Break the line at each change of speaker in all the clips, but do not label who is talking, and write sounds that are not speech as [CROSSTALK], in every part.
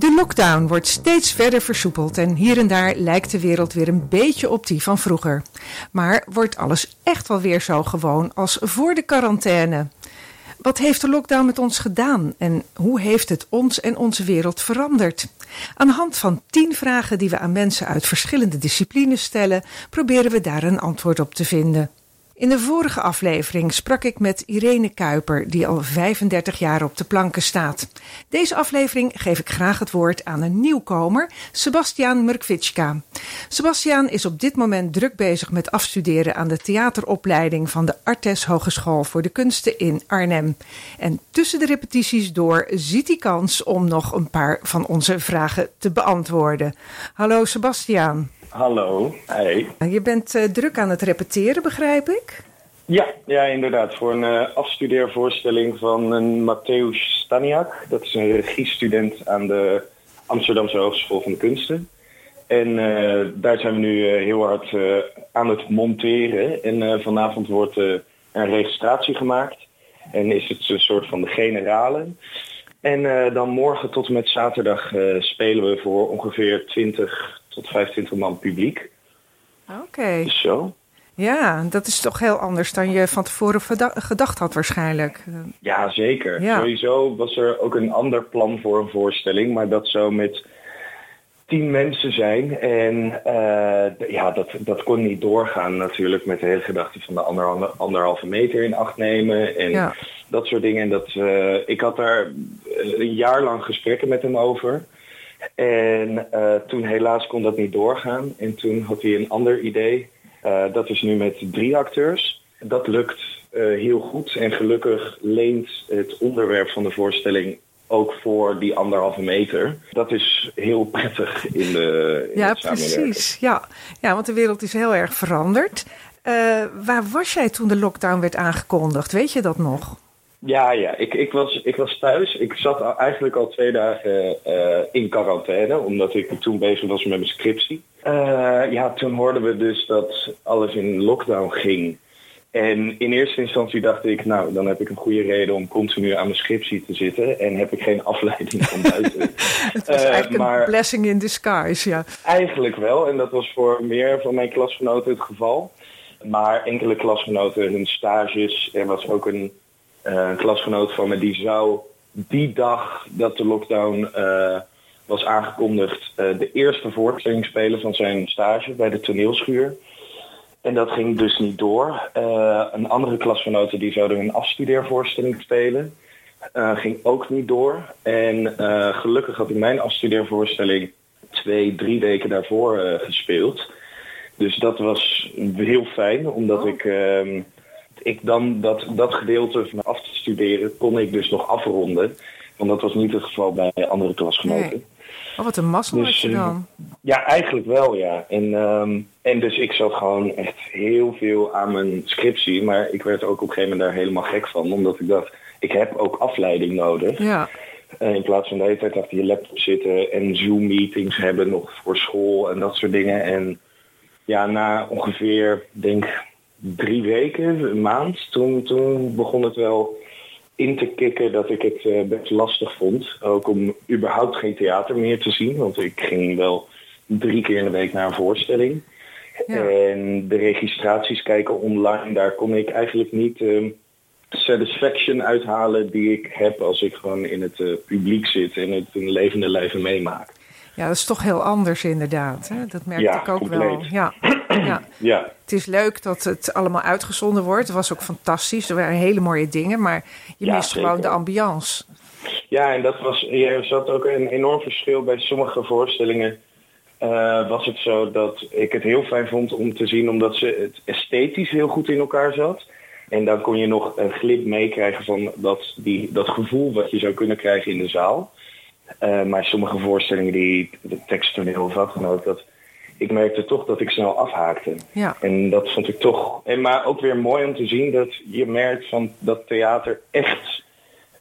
De lockdown wordt steeds verder versoepeld en hier en daar lijkt de wereld weer een beetje op die van vroeger. Maar wordt alles echt wel weer zo gewoon als voor de quarantaine? Wat heeft de lockdown met ons gedaan en hoe heeft het ons en onze wereld veranderd? Aan de hand van tien vragen die we aan mensen uit verschillende disciplines stellen, proberen we daar een antwoord op te vinden. In de vorige aflevering sprak ik met Irene Kuiper, die al 35 jaar op de planken staat. Deze aflevering geef ik graag het woord aan een nieuwkomer, Sebastiaan Murkwitschka. Sebastiaan is op dit moment druk bezig met afstuderen aan de theateropleiding van de Artes Hogeschool voor de Kunsten in Arnhem. En tussen de repetities door ziet hij kans om nog een paar van onze vragen te beantwoorden. Hallo Sebastiaan.
Hallo, hey.
Je bent uh, druk aan het repeteren, begrijp ik?
Ja, ja inderdaad. Voor een uh, afstudeervoorstelling van een Mateusz Staniak. Dat is een regiestudent aan de Amsterdamse Hogeschool van de Kunsten. En uh, daar zijn we nu heel hard aan het monteren. En vanavond wordt een registratie gemaakt. En is het een soort van de generale. En dan morgen tot en met zaterdag spelen we voor ongeveer 20 tot 25 man publiek.
Oké. Okay.
Dus zo.
Ja, dat is toch heel anders dan je van tevoren gedacht had waarschijnlijk.
Ja, zeker. Ja. Sowieso was er ook een ander plan voor een voorstelling, maar dat zou met tien mensen zijn. En uh, ja, dat, dat kon niet doorgaan natuurlijk met de hele gedachte van de ander, anderhalve meter in acht nemen en ja. dat soort dingen. En dat, uh, ik had daar een jaar lang gesprekken met hem over. En uh, toen helaas kon dat niet doorgaan. En toen had hij een ander idee. Uh, dat is nu met drie acteurs. Dat lukt uh, heel goed. En gelukkig leent het onderwerp van de voorstelling ook voor die anderhalve meter. Dat is heel prettig in de in
Ja, precies. Ja. ja, want de wereld is heel erg veranderd. waar was jij toen de lockdown werd aangekondigd? Weet je dat nog?
Ja, ja. Ik, ik, was, ik was thuis. Ik zat eigenlijk al twee dagen uh, in quarantaine, omdat ik toen bezig was met mijn scriptie. Uh, ja, toen hoorden we dus dat alles in lockdown ging. En in eerste instantie dacht ik, nou, dan heb ik een goede reden om continu aan mijn scriptie te zitten. En heb ik geen [LAUGHS] afleiding van buiten. [LAUGHS]
het was uh, eigenlijk maar, een blessing in disguise, ja.
Eigenlijk wel. En dat was voor meer van mijn klasgenoten het geval. Maar enkele klasgenoten hun stages. Er was ook een een klasgenoot van me die zou die dag dat de lockdown uh, was aangekondigd, uh, de eerste voorstelling spelen van zijn stage bij de toneelschuur. En dat ging dus niet door. een andere klasgenote die zou een afstudeervoorstelling spelen. ging ook niet door. En gelukkig had ik mijn afstudeervoorstelling twee, drie weken daarvoor gespeeld. Dus dat was heel fijn, omdat oh. ik ehm, ik dan dat, dat gedeelte van af te studeren kon ik dus nog afronden. Want dat was niet het geval bij andere klasgenoten. Nee.
Oh, wat een massa dus, je dan.
Ja, eigenlijk wel, ja. En, um, en dus ik zat gewoon echt heel veel aan mijn scriptie. Maar ik werd ook op een gegeven moment daar helemaal gek van. Omdat ik dacht, ik heb ook afleiding nodig.
Ja.
Uh, in plaats van de hele tijd achter je laptop zitten en Zoom-meetings hebben nog voor school en dat soort dingen. En ja, na ongeveer, denk drie weken, een maand, toen, toen begon het wel in te kicken dat ik het uh, best lastig vond. Ook om überhaupt geen theater meer te zien. Want ik ging wel drie keer in de week naar een voorstelling. Ja. En de registraties kijken online, daar kon ik eigenlijk niet uh, satisfaction uithalen die ik heb als ik gewoon in het uh, publiek zit en het een levende lijven meemaak.
Ja, dat is toch heel anders inderdaad. Hè? Dat merkte
ja,
ik ook
compleet.
wel. Ja. [CLEARS THROAT] ja.
ja.
Het is leuk dat het allemaal uitgezonden wordt. Het was ook fantastisch. Er waren hele mooie dingen, maar je
Ja,
mist
zeker.
gewoon de ambiance.
Ja, en dat was, er zat ook een enorm verschil bij sommige voorstellingen. eh, was het zo dat ik het heel fijn vond om te zien, omdat ze het esthetisch heel goed in elkaar zat. En dan kon je nog een glip meekrijgen van dat, die, dat gevoel wat je zou kunnen krijgen in de zaal. Eh, maar sommige voorstellingen, die de teksttoneel of wat dan ook, dat, ik merkte toch dat ik snel afhaakte.
Ja.
En dat vond ik toch. En maar ook weer mooi om te zien dat je merkt van dat theater echt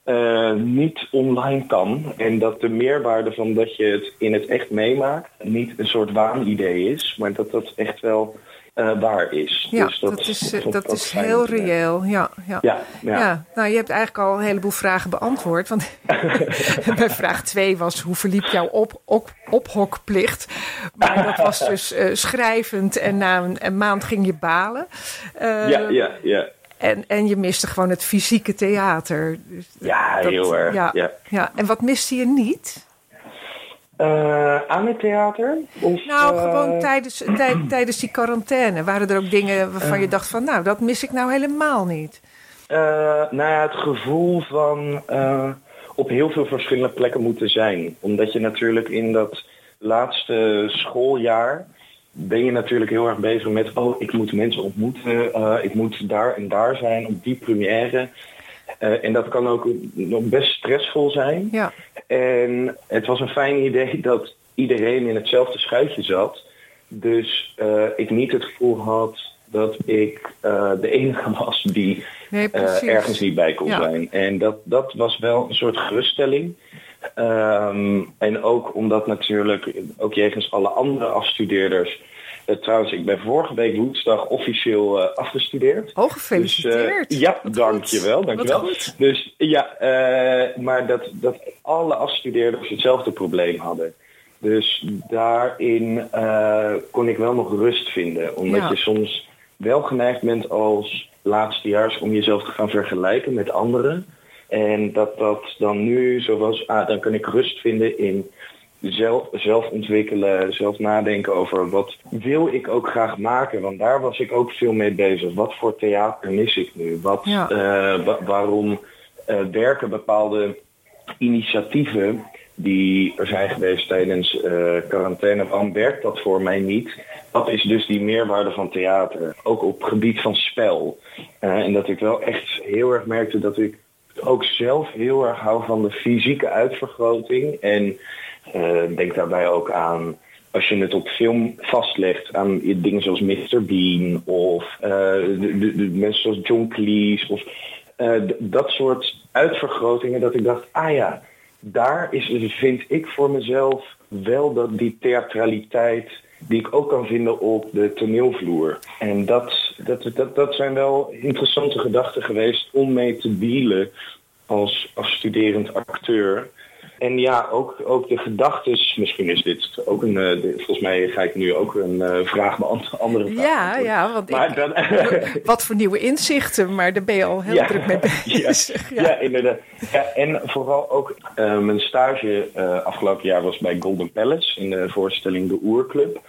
eh, niet online kan. En dat de meerwaarde van dat je het in het echt meemaakt niet een soort waanidee is, maar dat dat echt wel uh, waar is.
Ja, dus dat, dat is, dat is heel reëel. Ja, ja.
Ja, ja.
ja, nou je hebt eigenlijk al een heleboel vragen beantwoord. Want [LAUGHS] bij vraag 2 was hoe verliep jouw op, op, ophokplicht? Maar dat was dus uh, schrijvend en na een, een, maand ging je balen.
ja, ja, ja.
En, en je miste gewoon het fysieke theater.
Dus ja, dat, heel erg.
Ja,
ja.
ja. En wat miste je niet?
Uh, aan het theater? Of,
nou,
uh...
gewoon tijdens, tij, [CLEARS THROAT] tijdens die quarantaine. Waren er ook dingen waarvan uh. je dacht van... nou, dat mis ik nou helemaal niet?
nou ja, het gevoel van op heel veel verschillende plekken moeten zijn. Omdat je natuurlijk in dat laatste schooljaar... ben je natuurlijk heel erg bezig met... oh, ik moet mensen ontmoeten. ik moet daar en daar zijn op die première... Uh, en dat kan ook nog best stressvol zijn.
Ja.
En het was een fijn idee dat iedereen in hetzelfde schuitje zat. Dus uh, ik niet het gevoel had dat ik uh, de enige [LAUGHS] was die
nee,
ergens niet bij kon ja. zijn. En dat, dat was wel een soort geruststelling. Um, en ook omdat natuurlijk, ook jegens alle andere afstudeerders trouwens, ik ben vorige week woensdag officieel uh, afgestudeerd.
Oh, gefeliciteerd.
Dus, uh, ja, dankjewel. dankjewel. Dus ja, maar dat, dat alle afstudeerders hetzelfde probleem hadden. Dus daarin kon ik wel nog rust vinden. Omdat
Ja.
je soms wel geneigd bent als laatstejaars om jezelf te gaan vergelijken met anderen. En dat dat dan nu zo was, ah, dan kan ik rust vinden in zelf, zelf ontwikkelen, zelf nadenken over wat wil ik ook graag maken. Want daar was ik ook veel mee bezig. Wat voor theater mis ik nu? Wat,
Ja.
eh, wa- waarom eh, werken bepaalde initiatieven die er zijn geweest tijdens eh, quarantaine, waarom werkt dat voor mij niet? Dat is dus die meerwaarde van theater. Ook op gebied van spel. En dat ik wel echt heel erg merkte dat ik ook zelf heel erg hou van de fysieke uitvergroting. En denk daarbij ook aan, als je het op film vastlegt, aan dingen zoals Mr. Bean of eh, mensen zoals John Cleese of eh, dat soort uitvergrotingen. Dat ik dacht, ah ja, daar is, vind ik voor mezelf wel dat die theatraliteit die ik ook kan vinden op de toneelvloer. En dat, dat, dat, dat zijn wel interessante gedachten geweest om mee te dealen als, als studerend acteur. En ja, ook, ook de gedachten, misschien is dit ook een, de- volgens mij ga ik nu ook een eh, vraag beantwoorden, andere vraag
Ja, ja, want
Maar
ik,
dan, [LAUGHS]
wat voor nieuwe inzichten, maar daar ben je al heel
Ja.
druk mee [LAUGHS]
Ja,
bezig.
ja. inderdaad. Ja, en vooral ook eh, mijn stage afgelopen jaar was bij Golden Palace in de voorstelling De Oerclub.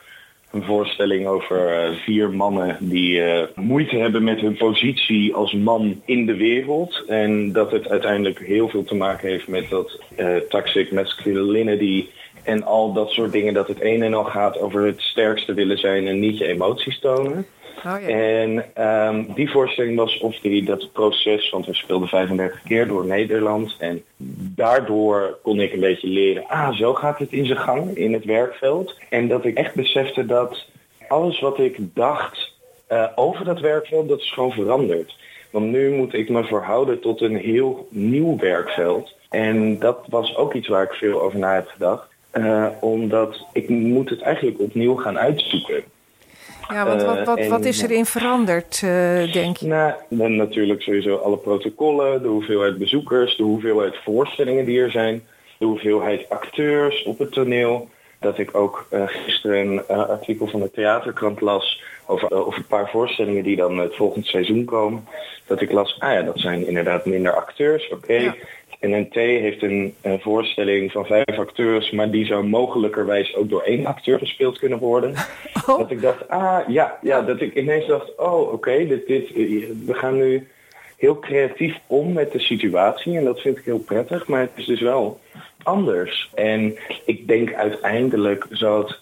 Een voorstelling over eh, vier mannen die eh, moeite hebben met hun positie als man in de wereld. En dat het uiteindelijk heel veel te maken heeft met dat eh, toxic masculinity en al dat soort dingen. Dat het een en al gaat over het sterkste willen zijn en niet je emoties tonen.
Oh.
En ehm, die voorstelling was of die, dat proces, want we speelden 35 keer door Nederland. En daardoor kon ik een beetje leren, ah, zo gaat het in zijn gang in het werkveld. En dat ik echt besefte dat alles wat ik dacht eh, over dat werkveld, dat is gewoon veranderd. Want nu moet ik me verhouden tot een heel nieuw werkveld. En dat was ook iets waar ik veel over na heb gedacht. Eh, omdat ik moet het eigenlijk opnieuw gaan uitzoeken.
Ja, want wat, wat,
eh,
wat
en-
is erin veranderd, eh, denk je?
Nou, dan natuurlijk sowieso alle protocollen, de hoeveelheid bezoekers, de hoeveelheid voorstellingen die er zijn, de hoeveelheid acteurs op het toneel. Dat ik ook eh, gisteren een eh, artikel van de theaterkrant las over, eh, over een paar voorstellingen die dan het volgend seizoen komen. Dat ik las, ah ja, dat zijn inderdaad minder acteurs, oké.
Ja.
En NT heeft een, een voorstelling van vijf acteurs, maar die zou mogelijkerwijs ook door één acteur gespeeld kunnen worden. [LAUGHS]
Oh,
Dat ik dacht, ah ja, ja,
Ja.
dat ik ineens dacht, oh oké, dit, dit, we gaan nu heel creatief om met de situatie en dat vind ik heel prettig, maar het is dus wel anders. En ik denk uiteindelijk zou het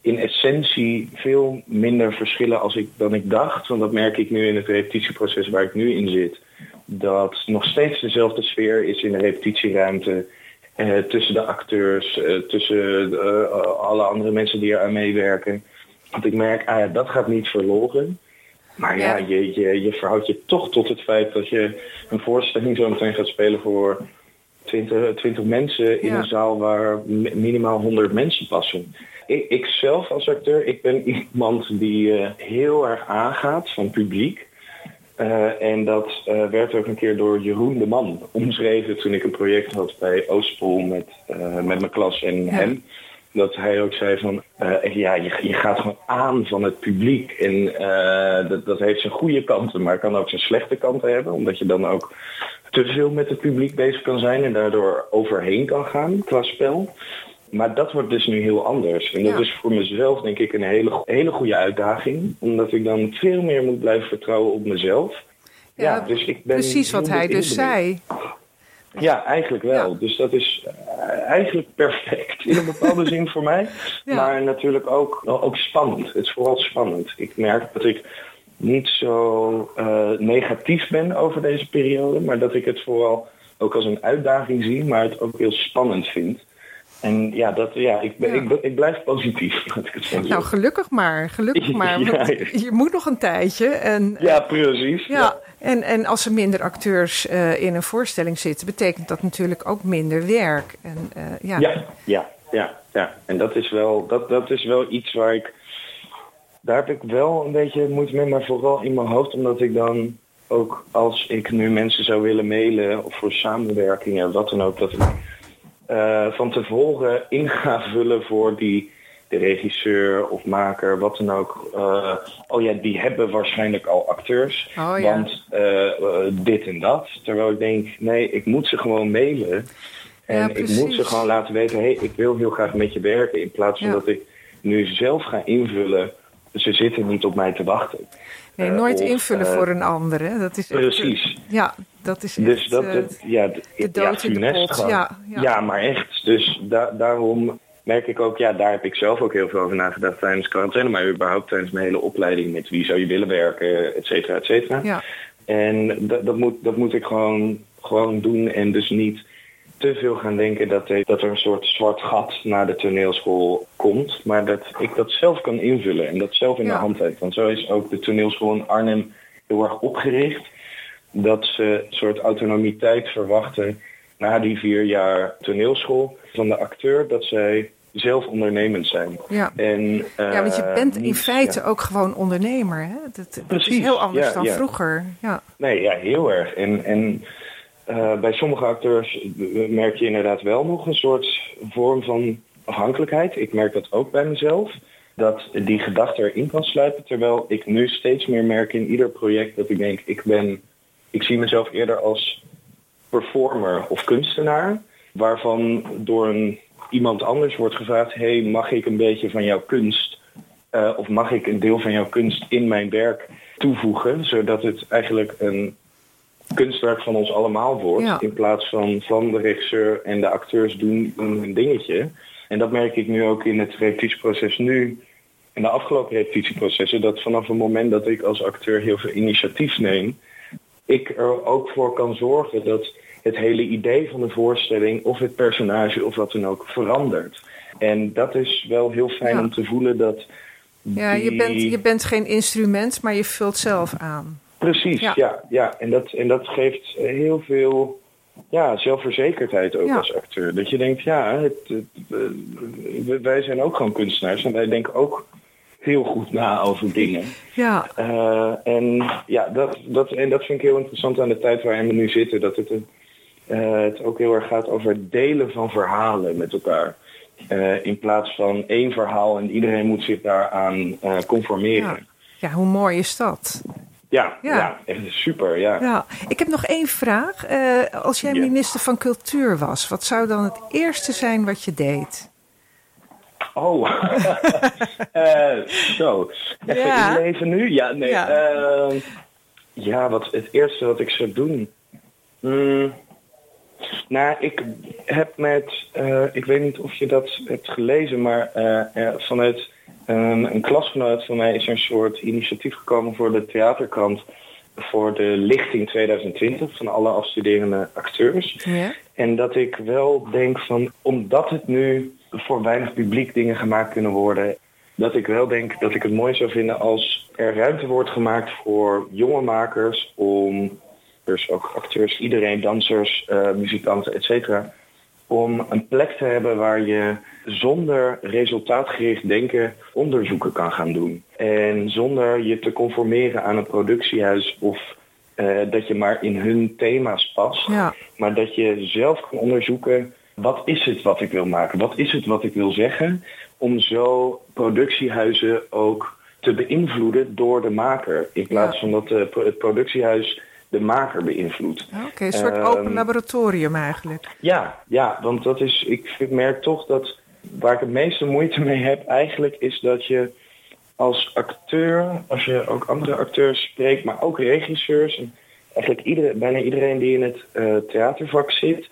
in essentie veel minder verschillen als ik, dan ik dacht, want dat merk ik nu in het repetitieproces waar ik nu in zit, dat nog steeds dezelfde sfeer is in de repetitieruimte. eh, tussen de acteurs, eh, tussen eh, alle andere mensen die er aan meewerken. Want ik merk, ah ja, dat gaat niet verloren. Maar ja,
Ja.
Je, je, je verhoudt je toch tot het feit dat je een voorstelling zo meteen gaat spelen voor 20, 20 mensen in
Ja.
een zaal waar mi- minimaal 100 mensen passen. Ik, ik zelf als acteur, ik ben [LAUGHS] iemand die eh, heel erg aangaat van publiek. Eh, en dat eh, werd ook een keer door Jeroen de Man omschreven toen ik een project had bij Oostpol met, eh, met mijn klas en hem. Dat hij ook zei van, ja, je, je gaat gewoon aan van het publiek. En dat, dat heeft zijn goede kanten, maar kan ook zijn slechte kanten hebben. Omdat je dan ook te veel met het publiek bezig kan zijn en daardoor overheen kan gaan qua spel. Maar dat wordt dus nu heel anders. En dat
Ja.
is voor mezelf denk ik een hele, hele goede uitdaging. Omdat ik dan veel meer moet blijven vertrouwen op mezelf. Ja, dus ik ben
precies wat hij dus zei.
Ja, eigenlijk wel.
Ja.
Dus dat is eh, eigenlijk perfect in een bepaalde [LAUGHS] zin voor mij. Maar natuurlijk ook, ook spannend. Het is vooral spannend. Ik merk dat ik niet zo eh, negatief ben over deze periode. Maar dat ik het vooral ook als een uitdaging zie. Maar het ook heel spannend vind. En ja, dat, ja, ik, ben,
Ja.
Ik, ik blijf positief. [LAUGHS] laat ik het zo
Nou, gelukkig maar, gelukkig [LAUGHS] maar.
Ja.
Je moet nog een tijdje. En,
ja, precies.
ja, En, en als er minder acteurs eh, in een voorstelling zitten, betekent dat natuurlijk ook minder werk. En, eh, ja.
Ja, ja, ja, ja. En dat is wel, dat, dat is wel iets waar ik. Daar heb ik wel een beetje moeite mee, maar vooral in mijn hoofd, omdat ik dan ook als ik nu mensen zou willen mailen of voor samenwerkingen, wat dan ook, dat ik eh, van tevoren in ga vullen voor die de regisseur of maker, wat dan ook. eh, oh ja, die hebben waarschijnlijk al acteurs.
Oh ja.
Want eh, dit en dat. Terwijl ik denk, nee, ik moet ze gewoon mailen. En
Ja,
ik moet ze gewoon laten weten, hé, hey, ik wil heel graag met je werken. In plaats van
Ja.
dat ik nu zelf ga invullen. Ze zitten niet op mij te wachten.
Nee,
Eh,
nooit
of,
invullen
eh,
voor een ander. Hè. Dat is echt,
Precies.
ja, dat is
Dus
echt,
dat,
eh,
het, ja,
de
ja,
dood in de
funest
pot.
gewoon.
Ja, ja.
Ja, maar echt. Dus da- daarom merk ik ook, ja, daar heb ik zelf ook heel veel over nagedacht tijdens quarantaine. Maar überhaupt tijdens mijn hele opleiding met wie zou je willen werken, et cetera, et cetera.
ja.
En dat, dat, moet, dat moet ik gewoon, gewoon doen en dus niet te veel gaan denken dat, er- dat er een soort zwart gat naar de toneelschool komt. Maar dat ik dat zelf kan invullen en dat zelf in
Ja.
de hand heb. Want zo is ook de toneelschool in Arnhem heel erg opgericht. Dat ze een soort autonomiteit verwachten na die vier jaar toneelschool van de acteur. Dat zij zelf ondernemend zijn.
Ja.
En,
ja, want je
eh,
bent in feite
ja.
ook gewoon ondernemer. Hè? Dat, dat is
Precies,
heel anders
ja,
dan
ja.
vroeger. Ja.
Nee, ja, heel erg. En, en eh, bij sommige acteurs eh, merk je inderdaad wel nog een soort vorm van afhankelijkheid. Ik merk dat ook bij mezelf. Dat die gedachte erin kan sluipen. Terwijl ik nu steeds meer merk in ieder project dat ik denk, ik ben. Ik zie mezelf eerder als performer of kunstenaar. Waarvan door een, iemand anders wordt gevraagd: hey, mag ik een beetje van jouw kunst eh, of mag ik een deel van jouw kunst in mijn werk toevoegen, zodat het eigenlijk een kunstwerk van ons allemaal wordt,
Ja.
in plaats van van de regisseur en de acteurs doen een dingetje. En dat merk ik nu ook in het repetitieproces nu, in de afgelopen repetitieprocessen, dat vanaf het moment dat ik als acteur heel veel initiatief neem, ik er ook voor kan zorgen dat het hele idee van de voorstelling of het personage of wat dan ook verandert. En dat is wel heel fijn
Ja.
om te voelen dat.
Ja, je bent, je bent geen instrument, maar je vult zelf aan.
Precies,
Ja.
ja. ja, En, dat, en dat geeft heel veel ja, zelfverzekerdheid ook
Ja.
als acteur. Dat je denkt, ja, het, het, eh, wij zijn ook gewoon kunstenaars en wij denken ook heel goed na over dingen.
Ja,
Eh, en ja, dat, dat, en dat vind ik heel interessant aan de tijd waarin we nu zitten. Dat het, een, eh, het ook heel erg gaat over het delen van verhalen met elkaar. In plaats van één verhaal en iedereen moet zich daaraan conformeren.
Ja. ja, hoe mooi is dat?
Ja,
Ja.
ja. echt super. Ja.
Ja, ik heb nog één vraag. Eh, als jij minister van Cultuur was, wat zou dan het eerste zijn wat je deed?
Oh, [LAUGHS] Eh, zo. Even
Ja.
inleven nu? Ja, nee.
Ja.
Ja, ja wat het eerste wat ik zou doen. Hmm. Nou, ik heb met, eh, ik weet niet of je dat hebt gelezen, maar eh, eh, vanuit een, een klasgenoot van mij is een soort initiatief gekomen voor de theaterkrant voor de lichting 2020 van alle afstuderende acteurs.
Ja?
En dat ik wel denk van, omdat het nu voor weinig publiek dingen gemaakt kunnen worden, dat ik wel denk dat ik het mooi zou vinden als er ruimte wordt gemaakt voor jonge makers om, dus ook acteurs, iedereen, dansers, uh, muzikanten, et cetera, om een plek te hebben waar je zonder resultaatgericht denken onderzoeken kan gaan doen. En zonder je te conformeren aan een productiehuis of uh, dat je maar in hun thema's past.
Ja.
Maar dat je zelf kan onderzoeken wat is het wat ik wil maken? Wat is het wat ik wil zeggen? Om zo productiehuizen ook te beïnvloeden door de maker. In plaats
Ja.
van dat de, het productiehuis de maker beïnvloedt.
Oké, een soort
Ehm,
open laboratorium eigenlijk.
Ja, ja, want dat is, ik merk toch dat waar ik het meeste moeite mee heb eigenlijk is dat je als acteur, als je ook andere acteurs spreekt, maar ook regisseurs en eigenlijk iedere, bijna iedereen die in het eh, theatervak zit,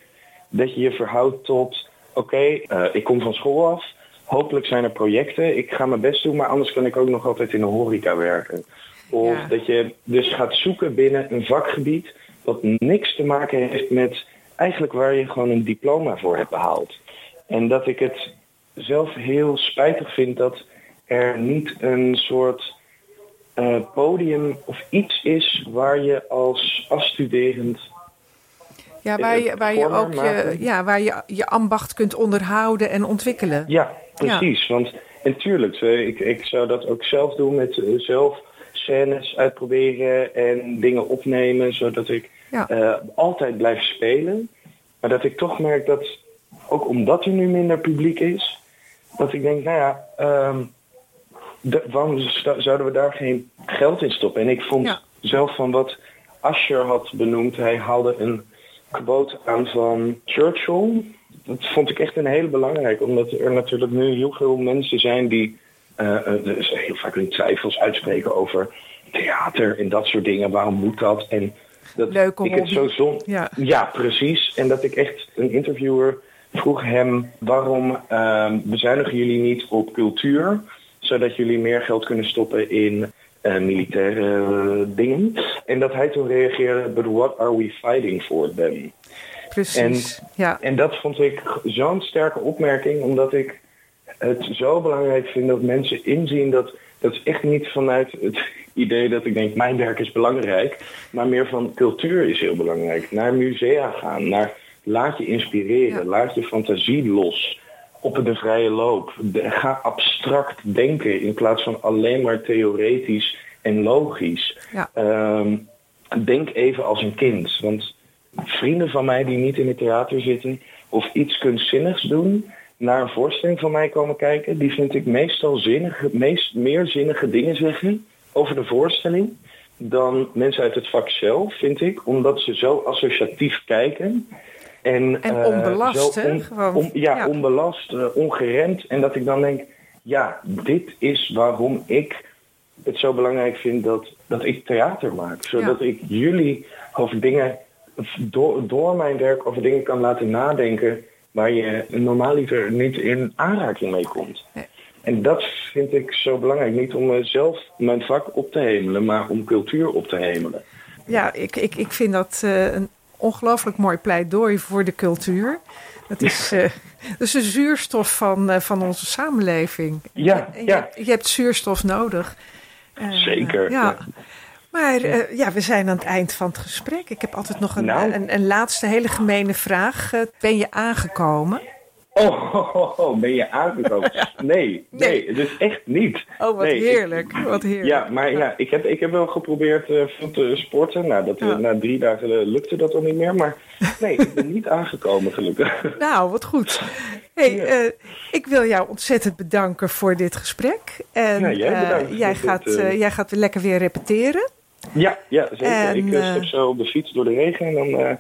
dat je je verhoudt tot, oké, eh, ik kom van school af, hopelijk zijn er projecten, ik ga mijn best doen, maar anders kan ik ook nog altijd in de horeca werken. Of
Ja.
dat je dus gaat zoeken binnen een vakgebied wat niks te maken heeft met eigenlijk waar je gewoon een diploma voor hebt behaald. En dat ik het zelf heel spijtig vind dat er niet een soort eh, podium of iets is waar je als afstuderend
Ja, waar je, waar je ook je, ja, waar je, je ambacht kunt onderhouden en ontwikkelen.
Ja, precies. Want natuurlijk, eh, ik, ik zou dat ook zelf doen met eh, zelf scènes uitproberen en dingen opnemen, zodat ik
Ja.
eh, altijd blijf spelen. Maar dat ik toch merk dat, ook omdat er nu minder publiek is, dat ik denk, nou ja, ehm, de- waarom zouden we daar geen geld in stoppen? En ik vond
Ja.
zelf van wat Asher had benoemd, hij haalde een quote aan van Churchill. Dat vond ik echt een hele belangrijke, omdat er natuurlijk nu heel veel mensen zijn die dus heel vaak hun twijfels uitspreken over theater en dat soort dingen. Waarom moet dat? En dat
Leuke
ik het zo zon.
Ja.
Ja, precies. En dat ik echt een interviewer vroeg hem waarom ehm, bezuinigen jullie niet op cultuur, zodat jullie meer geld kunnen stoppen in eh, militaire dingen. En dat hij toen reageerde, but what are we fighting for then?
Precies. ja.
En dat vond ik zo'n sterke opmerking, omdat ik het zo belangrijk vind dat mensen inzien dat dat is echt niet vanuit het [LAUGHS] idee dat ik denk mijn werk is belangrijk, maar meer van cultuur is heel belangrijk. Naar musea gaan, naar laat je inspireren,
Ja.
laat je fantasie los op de vrije loop. De- ga abstract denken in plaats van alleen maar theoretisch en logisch.
Ja.
Ehm, denk even als een kind. Want vrienden van mij die niet in het theater zitten of iets kunstzinnigs doen, naar een voorstelling van mij komen kijken, die vind ik meestal zinnige, meest, meer zinnige dingen zeggen over de voorstelling dan mensen uit het vak zelf, vind ik, omdat ze zo associatief kijken. En,
En
eh,
onbelast, hè? Gewoon,
on- ja,
ja.
onbelast, eh, ongeremd. En dat ik dan denk, ja, dit is waarom ik het zo belangrijk vind dat, dat ik theater maak. Zodat ik jullie over dingen, door, door mijn werk over dingen kan laten nadenken waar je normaaliter niet in aanraking mee komt.
Nee.
En dat vind ik zo belangrijk. Niet om eh, zelf mijn vak op te hemelen, maar om cultuur op te hemelen.
Ja, ik, ik, ik vind dat eh, een ongelooflijk mooi pleidooi voor de cultuur. Dat is, eh, dat is de zuurstof van, van onze samenleving.
Ja,
En je,
ja.
hebt- je hebt zuurstof nodig.
Zeker,
Ja.
ja.
Maar eh, ja, we zijn aan het eind van het gesprek. Ik heb altijd nog een,
Nou.
een, een laatste hele gemene vraag. Eh, ben je aangekomen?
Oh, oh, oh, oh, ben je aangekomen? [LAUGHS] Nee, nee, dus echt niet.
Oh, wat
Nee, ik-
heerlijk. wat heerlijk.
Ja, maar ja, ik heb, ik heb wel geprobeerd veel te sporten. Nou, dat, na drie dagen lukte dat al niet meer. Maar [LAUGHS] nee, ik ben niet aangekomen, gelukkig.
Nou, wat goed. Hey,
Ja.
ik wil jou ontzettend bedanken voor dit gesprek. En
jij
jij, gaat,
dit,
jij gaat lekker weer repeteren.
Ja, ja zeker.
En,
ik eh,
eh,
stap zo op de fiets door de regen en dan eh,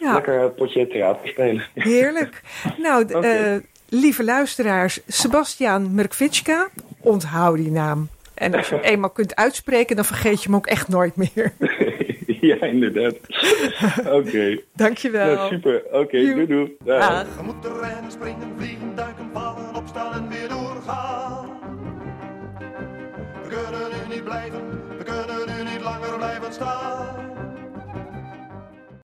Ja,
lekker een potje theater spelen.
heerlijk. [LAUGHS] Nou, eh, lieve luisteraars, Sebastian Mrkvitschka, onthoud die naam. En als je hem [LAUGHS] eenmaal kunt uitspreken, dan vergeet je hem ook echt nooit meer. [LAUGHS]
ja, inderdaad. Oké,
Dankjewel.
nou, super. Oké,
Joe.
doei doei. Dag.
We moeten rennen, springen, vliegen, duiken, vallen, opstaan en weer doorgaan. We kunnen nu niet blijven, kunnen nu niet langer blijven staan.